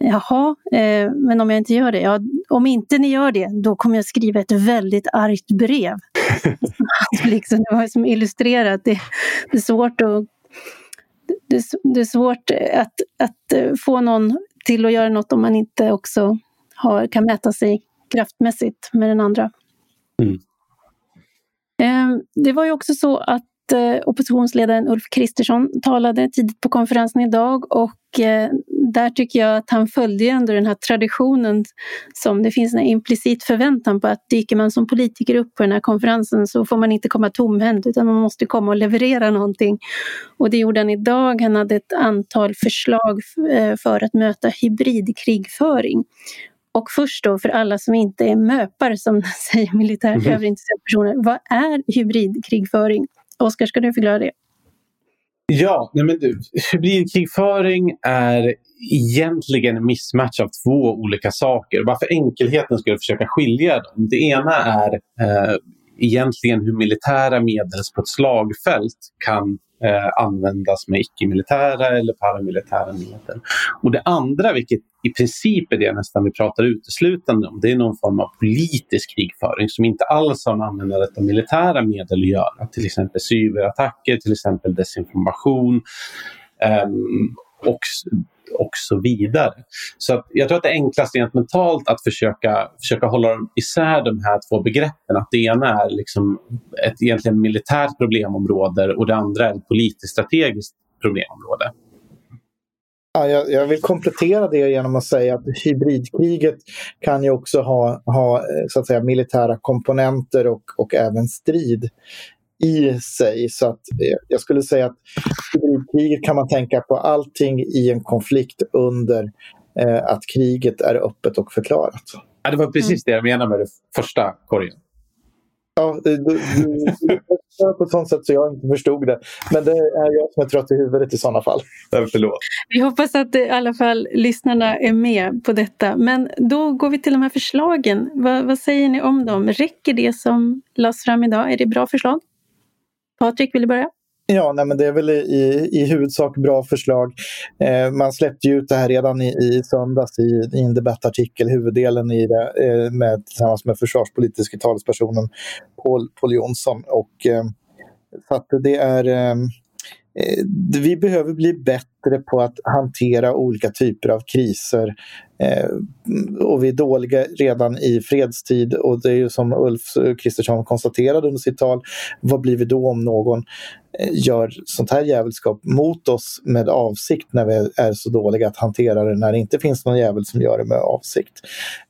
Jaha, eh, men om jag inte gör det? Ja, om inte ni gör det, då kommer jag skriva ett väldigt argt brev. liksom, det var som illustrerat. Det, det är svårt att det, det, är svårt att, att få någon till att göra något om man inte också har, kan mäta sig kraftmässigt med den andra. Mm. Eh, det var ju också så att Eh, oppositionsledaren Ulf Kristersson talade tidigt på konferensen idag och eh, där tycker jag att han följde ändå den här traditionen som det finns en implicit förväntan på att dyker man som politiker upp på den här konferensen så får man inte komma tomhänt utan man måste komma och leverera någonting. Och det gjorde han idag. Han hade ett antal förslag eh, för att möta hybridkrigföring. Och först då för alla som inte är möpar som säger militärt mm. överintresserade personer, vad är hybridkrigföring? Oskar, ska du förklara det? Ja, nej men du, hybridkrigföring är egentligen en mismatch av två olika saker. Bara för enkelheten skulle jag försöka skilja dem. Det ena är eh, egentligen hur militära medel på ett slagfält kan eh, användas med icke-militära eller paramilitära medel. Och det andra, vilket i princip är det nästan vi pratar uteslutande om, det är någon form av politisk krigföring som inte alls har med användandet av militära medel att göra. Till exempel cyberattacker, till exempel desinformation. Eh, och och så vidare. Så jag tror att det är enklast rent mentalt att försöka, försöka hålla isär de här två begreppen. Att det ena är liksom ett egentligen militärt problemområde och det andra är ett politiskt strategiskt problemområde. Ja, jag, jag, vill komplettera det genom att säga att hybridkriget kan ju också ha, ha eh, så att säga, militära komponenter och, och även strid i sig. Så att eh, jag skulle säga att hybridkriget kan man tänka på allting i en konflikt under eh, att kriget är öppet och förklarat. Ja, det var precis mm. det jag menade med det första korgen. Ja, du, du, på ett sånt sätt så jag inte förstod det. Men det är jag som är trött i huvudet i sådana fall. förlåt. Vi hoppas att i alla fall lyssnarna är med på detta. Men då går vi till de här förslagen. Vad, vad säger ni om dem? Räcker det som lades fram idag? Är det bra förslag? Patrik, vill du börja? Ja, nej, men det är väl i, i huvudsak bra förslag. Eh, man släppte ut det här redan i, i söndags i, i en debattartikel, huvuddelen i det, eh, med, tillsammans med försvarspolitiska talespersonen Paul, Paul Jonsson. Och, eh, så att det är Eh, eh vi behöver bli bättre på att hantera olika typer av kriser. Eh, och vi är dåliga redan i fredstid och det är ju som Ulf Kristersson konstaterade under sitt tal, vad blir vi då om någon gör sånt här jävelskap mot oss med avsikt när vi är så dåliga att hantera det när det inte finns någon jävel som gör det med avsikt.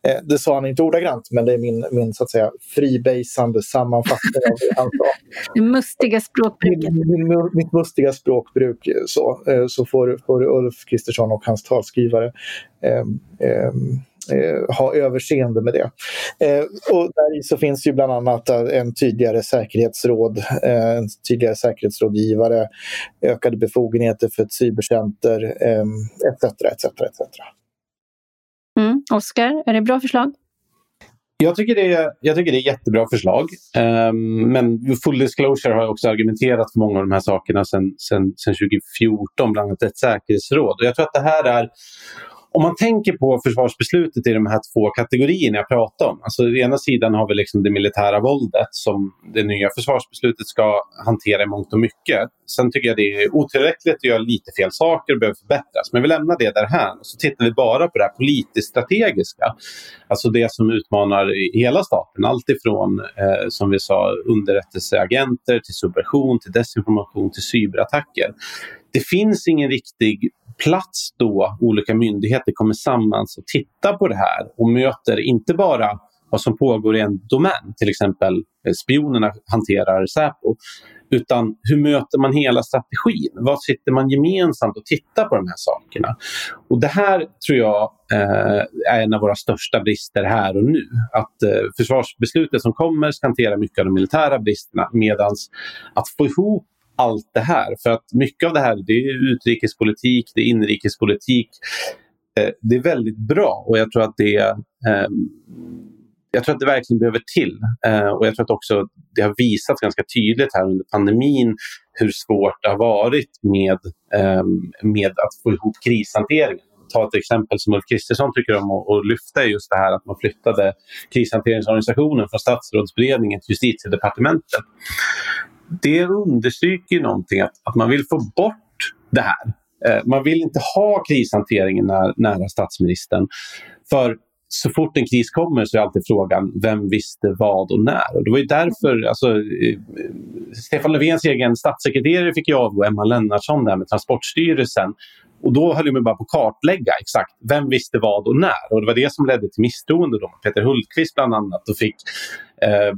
Eh, det sa han inte ordagrant men det är min, min så att säga freebasande sammanfattning av det han sa. Det mustiga språkbruket. Min, min, mitt mustiga språkbruk så, så får, får Ulf Kristersson och hans talskrivare eh, eh, eh, ha överseende med det. Eh, och där så finns ju bland annat en tydligare säkerhetsråd, eh, en tydligare säkerhetsrådgivare, ökade befogenheter för ett cybercenter etc. etc, etc. Mm. Oskar, är det bra förslag? Jag tycker, det är, jag tycker det är jättebra förslag. Um, men full disclosure har jag också argumenterat för många av de här sakerna sedan 2014, bland annat ett säkerhetsråd. Och jag tror att det här är om man tänker på försvarsbeslutet i de här två kategorierna jag pratade om. Alltså, å ena sidan har vi liksom det militära våldet som det nya försvarsbeslutet ska hantera i mångt och mycket. Sen tycker jag det är otillräckligt och gör lite fel saker och behöver förbättras. Men vi lämnar det därhän och så tittar vi bara på det här politiskt strategiska. Alltså det som utmanar hela staten. Alltifrån, eh, som vi sa, underrättelseagenter till subversion, till desinformation, till cyberattacker. Det finns ingen riktig plats då olika myndigheter kommer samman och tittar på det här och möter inte bara vad som pågår i en domän, till exempel eh, spionerna hanterar Säpo, utan hur möter man hela strategin? Vad sitter man gemensamt och tittar på de här sakerna? Och det här tror jag eh, är en av våra största brister här och nu. Att eh, försvarsbeslutet som kommer ska hantera mycket av de militära bristerna medan att få ihop allt det här. För att mycket av det här det är utrikespolitik, det är inrikespolitik. Eh, det är väldigt bra och jag tror att det eh, jag tror att det verkligen behöver till. Eh, och jag tror att också det har visats ganska tydligt här under pandemin hur svårt det har varit med, eh, med att få ihop krishanteringen. Ta ett exempel som Ulf Kristersson tycker om att lyfta just det här att man flyttade krishanteringsorganisationen från statsrådsberedningen till justitiedepartementet det understryker någonting att, att man vill få bort det här. Eh, man vill inte ha krishanteringen när, nära statsministern. För så fort en kris kommer så är alltid frågan vem visste vad och när. Och det var ju därför alltså, eh, Stefan Löfvens egen statssekreterare fick ju avgå, Emma Lennartsson, där med Transportstyrelsen. Och då höll man bara på att kartlägga exakt vem visste vad och när. Och det var det som ledde till misstroende. Då. Peter Hultqvist bland annat och fick eh,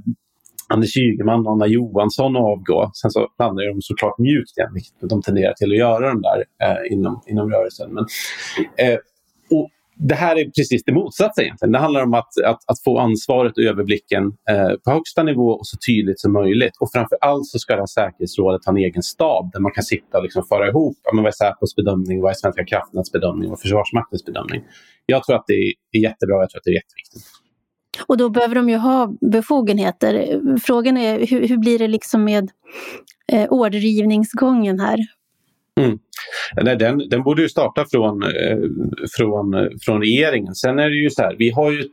Anders Ygeman och Anna Johansson avgå. Sen så landade de såklart mjukt igen, vilket de tenderar till att göra de där eh, inom, inom rörelsen. Men, eh, och det här är precis det motsatta egentligen. Det handlar om att, att, att få ansvaret och överblicken eh, på högsta nivå och så tydligt som möjligt. Och framför allt så ska det här säkerhetsrådet ha en egen stab där man kan sitta och liksom föra ihop ja, vad är Säpos bedömning, vad är Svenska kraftnäts bedömning och Försvarsmaktens bedömning. Jag tror att det är jättebra, jag tror att det är jätteviktigt. Och då behöver de ju ha befogenheter. Frågan är hur, hur blir det liksom med eh, ordergivningsgången här? Mm. Nej, den, den borde ju starta från, eh, från, från regeringen. Sen är det ju så här, vi har ju, ett,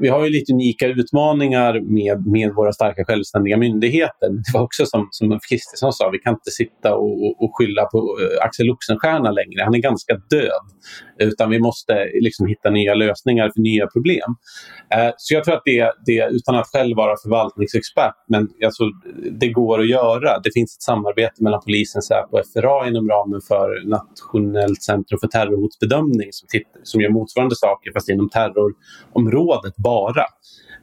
vi har ju lite unika utmaningar med, med våra starka självständiga myndigheter. Det var också som, som Ulf Kristersson sa, vi kan inte sitta och, och, och skylla på eh, Axel Oxenstierna längre. Han är ganska död. Utan vi måste liksom hitta nya lösningar för nya problem. Eh, så jag tror att det, det, utan att själv vara förvaltningsexpert, men alltså, det går att göra. Det finns ett samarbete mellan polisen, Säpo och FRA inom ramen för Nationellt centrum för terrorhotsbedömning som, tittar, som gör motsvarande saker fast inom terrorområdet bara.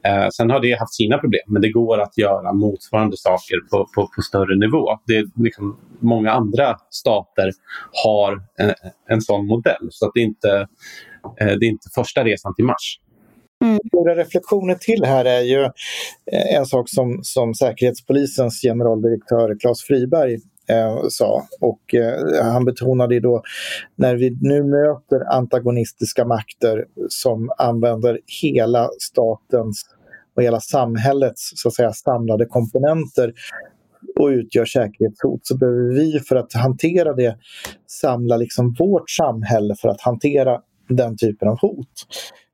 Eh, sen har det haft sina problem, men det går att göra motsvarande saker på, på, på större nivå. Det är liksom, många andra stater har en, en sån modell, så att det, är inte, eh, det är inte första resan till Mars. Mm. Några reflektioner till här är ju eh, en sak som, som Säkerhetspolisens generaldirektör Claes Friberg eh, sa. Och eh, han betonade då när vi nu möter antagonistiska makter som använder hela statens och hela samhällets så att säga, samlade komponenter och utgör säkerhetshot så behöver vi för att hantera det samla liksom vårt samhälle för att hantera den typen av hot.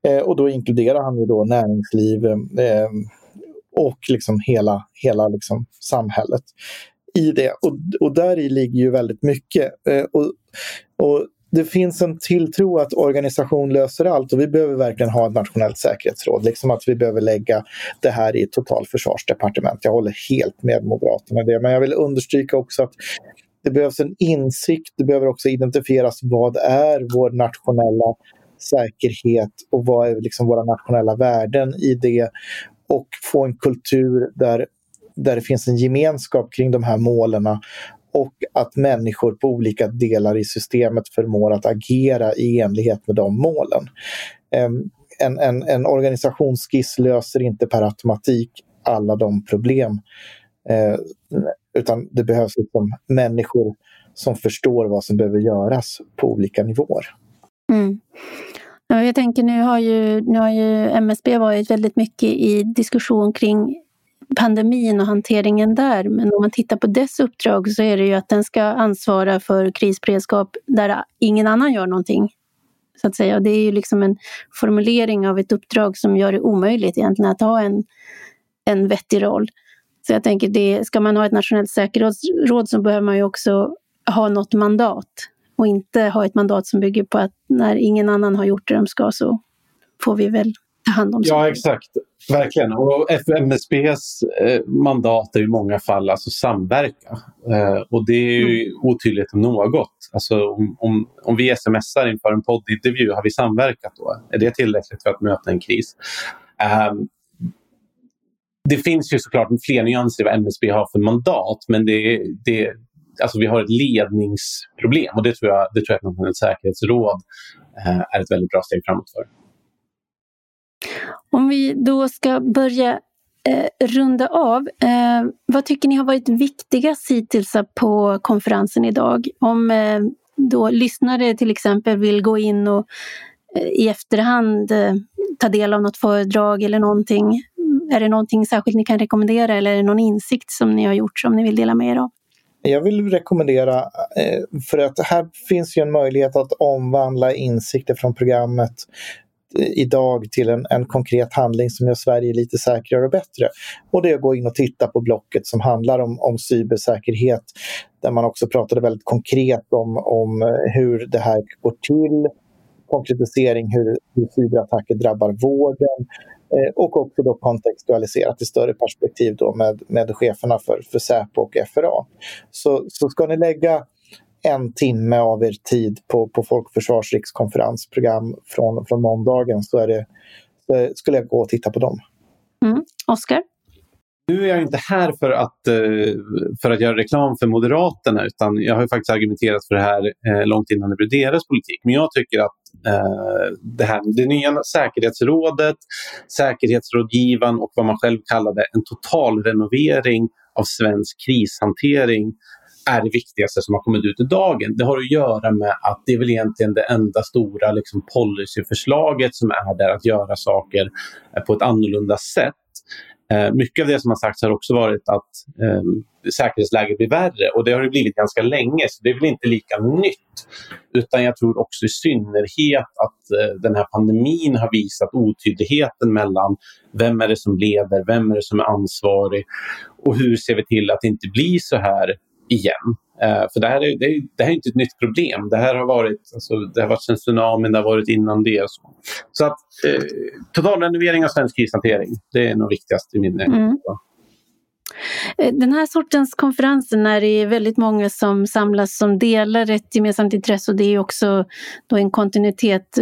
Eh, och då inkluderar han ju då näringsliv eh, och liksom hela, hela liksom samhället i det. Och, och där i ligger ju väldigt mycket. Eh, och, och det finns en tilltro att organisation löser allt och vi behöver verkligen ha ett nationellt säkerhetsråd. Liksom att vi behöver lägga det här i ett totalförsvarsdepartement. Jag håller helt med Moderaterna i det. Men jag vill understryka också att det behövs en insikt. Det behöver också identifieras vad är vår nationella säkerhet och vad är liksom våra nationella värden i det. Och få en kultur där, där det finns en gemenskap kring de här målen och att människor på olika delar i systemet förmår att agera i enlighet med de målen. Ehm, en, en, en organisationsskiss löser inte per automatik alla de problem eh, utan det behövs liksom människor som förstår vad som behöver göras på olika nivåer. Mm. jag tänker nu har, ju, nu har ju MSB varit väldigt mycket i diskussion kring pandemin och hanteringen där. Men om man tittar på dess uppdrag så är det ju att den ska ansvara för krisberedskap där ingen annan gör någonting. Så att säga. Det är ju liksom en formulering av ett uppdrag som gör det omöjligt egentligen att ha en, en vettig roll. Så jag tänker, det, ska man ha ett nationellt säkerhetsråd så behöver man ju också ha något mandat och inte ha ett mandat som bygger på att när ingen annan har gjort det de ska så får vi väl ta hand om. Ja, exakt. Verkligen. Och FMSBs eh, mandat är i många fall alltså samverka. Eh, och det är ju mm. otydligt om något. Alltså om, om, om vi smsar inför en poddintervju, har vi samverkat då? Är det tillräckligt för att möta en kris? Um, det finns ju såklart fler nyanser i vad MSB har för mandat men det, det, alltså vi har ett ledningsproblem och det tror jag, det tror jag att säkerhetsråd eh, är ett väldigt bra steg framåt för. Om vi då ska börja eh, runda av. Eh, vad tycker ni har varit viktigast hittills på konferensen idag? Om eh, då lyssnare till exempel vill gå in och eh, i efterhand eh, ta del av något föredrag eller någonting. Är det någonting särskilt ni kan rekommendera eller är det någon insikt som ni har gjort som ni vill dela med er av? Jag vill rekommendera, eh, för att här finns ju en möjlighet att omvandla insikter från programmet Eh, idag till en, en konkret handling som gör Sverige lite säkrare och bättre. Och det är att gå in och titta på blocket som handlar om, om cybersäkerhet där man också pratade väldigt konkret om, om eh, hur det här går till, konkretisering hur, hur cyberattacker drabbar vården eh, och också då kontextualiserat i större perspektiv då med, med cheferna för, för Säpo och FRA. Så, så ska ni lägga en timme av er tid på, på Folkförsvars rikskonferensprogram från, från måndagen så, är det, så skulle jag gå och titta på dem. Mm. Oskar? Nu är jag inte här för att, eh, för att göra reklam för Moderaterna utan jag har faktiskt argumenterat för det här eh, långt innan det blev deras politik. Men jag tycker att eh, det, här, det nya säkerhetsrådet, säkerhetsrådgivan och vad man själv kallade en totalrenovering av svensk krishantering är det viktigaste som har kommit ut i dagen. Det har att göra med att det är väl egentligen det enda stora liksom, policyförslaget som är där att göra saker eh, på ett annorlunda sätt. Eh, mycket av det som har sagts har också varit att eh, säkerhetsläget blir värre och det har det blivit ganska länge så det är väl inte lika nytt. Utan jag tror också i synnerhet att eh, den här pandemin har visat otydligheten mellan vem är det som leder, vem är det som är ansvarig och hur ser vi till att det inte blir så här igen. Uh, för det här, är, det, det, här är inte ett nytt problem. Det här har varit, alltså, det har varit sen tsunamin, det har varit innan det. Så, så att uh, totalrenovering av svensk krishantering, det är nog viktigast i min mm. Eh, den här sortens konferenser när det är väldigt många som samlas som delar ett gemensamt intresse och det är också då en kontinuitet.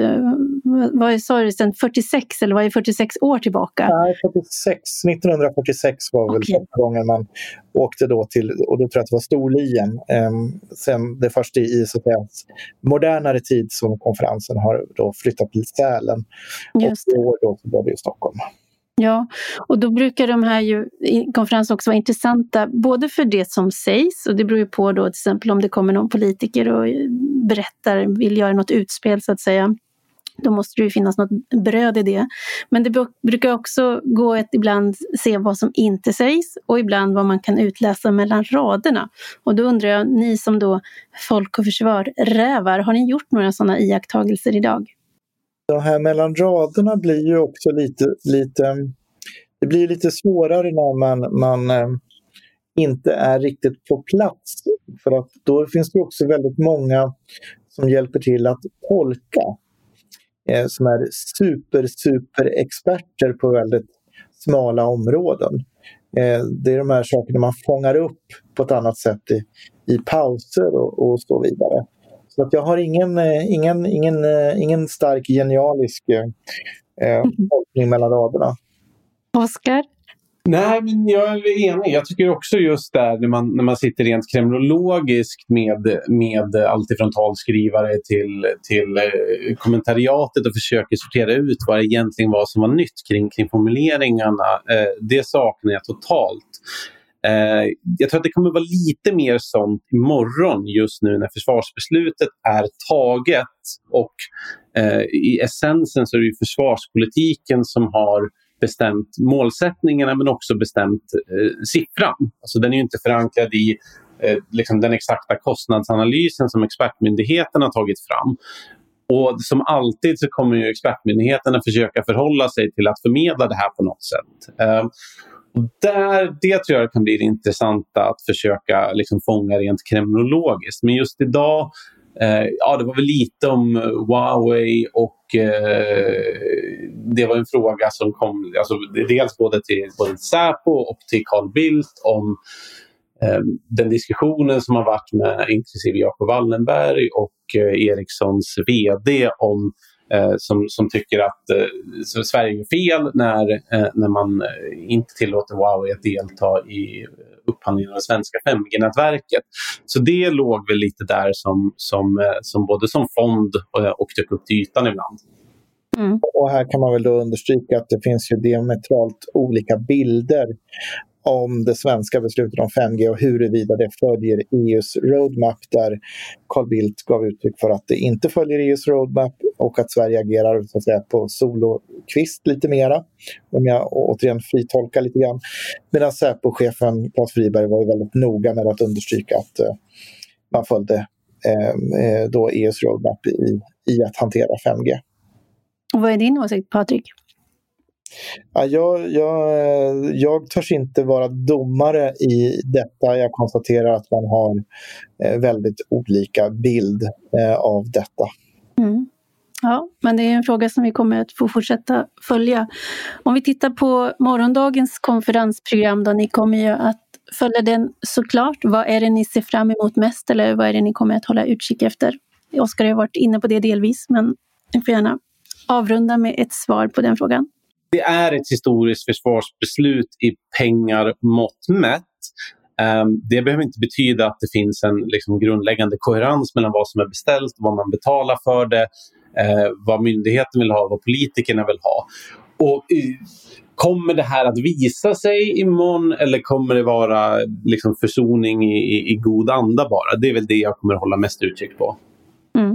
Vad sa du, sedan 46 eller vad är 46 år tillbaka? Nej, 46, 1946 var väl okay. första gången man åkte då till, och då tror jag att det var Storlien. Um, sen det första i så säga, modernare tid som konferensen har då flyttat till Sälen. Just. Och i år då så blev det i Stockholm. Ja, och då brukar de här ju, konferenser också vara intressanta både för det som sägs och det beror ju på då till exempel om det kommer någon politiker och berättar, vill göra något utspel så att säga. Då måste det ju finnas något bröd i det. Men det brukar också gå att ibland se vad som inte sägs och ibland vad man kan utläsa mellan raderna. Och då undrar jag, ni som då Folk och Försvar-rävar, har ni gjort några sådana iakttagelser idag? Det här mellan raderna blir ju också lite, lite det blir lite svårare när man, man eh, inte är riktigt på plats. För att då finns det också väldigt många som hjälper till att tolka. Eh, som är super, super experter på väldigt smala områden. Eh, det är de här sakerna man fångar upp på ett annat sätt i, i pauser och, och så vidare. Så att jag har ingen, eh, ingen, ingen, eh, ingen stark genialisk eh, tolkning mellan raderna. Oskar? Nej, men jag är enig. Jag tycker också just där när man, när man sitter rent kremlologiskt med, med alltifrån talskrivare till, till eh, kommentariatet och försöker sortera ut vad det egentligen var som var nytt kring, kring formuleringarna. Eh, det saknar jag totalt. Eh, jag tror att det kommer vara lite mer sånt imorgon just nu när försvarsbeslutet är taget och eh, i essensen så är det försvarspolitiken som har bestämt målsättningarna men också bestämt eh, siffran. Alltså den är inte förankrad i eh, liksom den exakta kostnadsanalysen som expertmyndigheten har tagit fram. Och som alltid så kommer ju expertmyndigheterna försöka förhålla sig till att förmedla det här på något sätt. Eh, där, det tror jag kan bli det intressanta att försöka liksom fånga rent kriminologiskt. Men just idag Eh, ja, det var väl lite om eh, Huawei och eh, det var en fråga som kom alltså, dels både till, både Säpo och till Carl Bildt om eh, den diskussionen som har varit med inklusive Jacob Wallenberg och Ericssons VD om som, som tycker att eh, Sverige gör fel när, eh, när man eh, inte tillåter Huawei att delta i upphandlingen av det svenska 5G-nätverket. Så det låg väl lite där som, som, eh, som både som fond och, och dök upp till ytan ibland. Mm. Och här kan man väl då understryka att det finns ju diametralt olika bilder om det svenska beslutet om 5G och huruvida det följer EUs roadmap där Carl Bildt gav uttryck för att det inte följer EUs roadmap och att Sverige agerar så att säga, på solokvist lite mera. Om jag återigen fritolkar lite grann. Medan Säpo-chefen Claes Friberg var väldigt noga med att understryka att eh, man följde ehm, eh, då EUs roadmap i, i att hantera 5G. Och vad är din åsikt, Patrik? Ja, jag, jag, eh, jag törs inte vara domare i detta. Jag konstaterar att man har eh, väldigt olika bild eh, av detta. Mm. Ja, men det är en fråga som vi kommer att få fortsätta följa. Om vi tittar på morgondagens konferensprogram då, ni kommer ju att följa den såklart. Vad är det ni ser fram emot mest eller vad är det ni kommer att hålla utkik efter? Oskar har varit inne på det delvis, men ni får gärna avrunda med ett svar på den frågan det är ett historiskt försvarsbeslut i pengar mått mätt. Um, det behöver inte betyda att det finns en liksom, grundläggande koherens mellan vad som är beställt, vad man betalar för det, uh, vad myndigheten vill ha, vad politikerna vill ha. Och, uh, kommer det här att visa sig imorgon eller kommer det vara liksom, försoning i, i, i god anda bara? Det är väl det jag kommer hålla mest utkik på. Mm.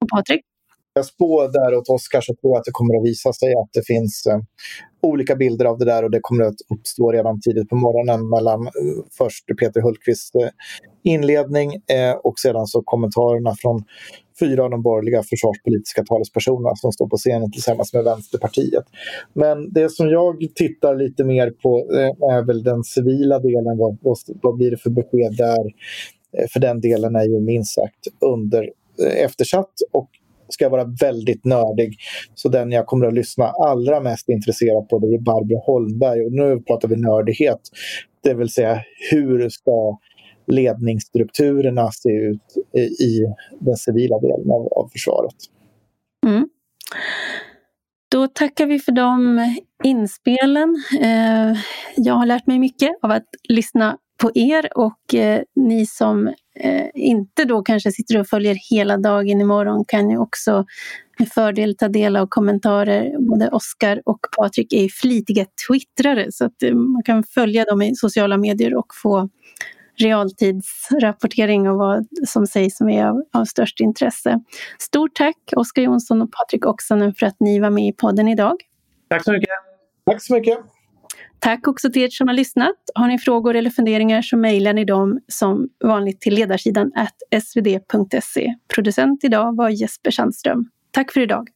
Och Patrik? Jag spår där åt Oskar så tror jag att det kommer att visa sig att det finns eh, olika bilder av det där och det kommer att uppstå redan tidigt på morgonen mellan eh, först Peter Hultqvists eh, inledning eh, och sedan så kommentarerna från fyra av de borgerliga försvarspolitiska talespersonerna som står på scenen tillsammans med Vänsterpartiet. Men det som jag tittar lite mer på eh, är väl den civila delen. Vad, vad, vad blir det för besked där? Eh, för den delen är ju minst sagt under eh, eftersatt och ska jag vara väldigt nördig. Så den jag kommer att lyssna allra mest intresserad på det är Barbro Holmberg. Och nu pratar vi nördighet. Det vill säga hur ska ledningsstrukturerna se ut i den civila delen av, av försvaret. Mm. Då tackar vi för de inspelen. Eh, jag har lärt mig mycket av att lyssna på er och eh, ni som eh, inte då kanske sitter och följer hela dagen imorgon kan ju också med fördel ta del av kommentarer. Både Oskar och Patrik är flitiga twittrare så att eh, man kan följa dem i sociala medier och få realtidsrapportering av vad som sägs som är av, av störst intresse. Stort tack Oskar Jonsson och Patrik Oksanen för att ni var med i podden idag. Tack så mycket. Tack så mycket. Tack också till er som har lyssnat. Har ni frågor eller funderingar så mejlar ni dem som vanligt till ledarsidan svd.se. Producent idag var Jesper Sandström. Tack för idag.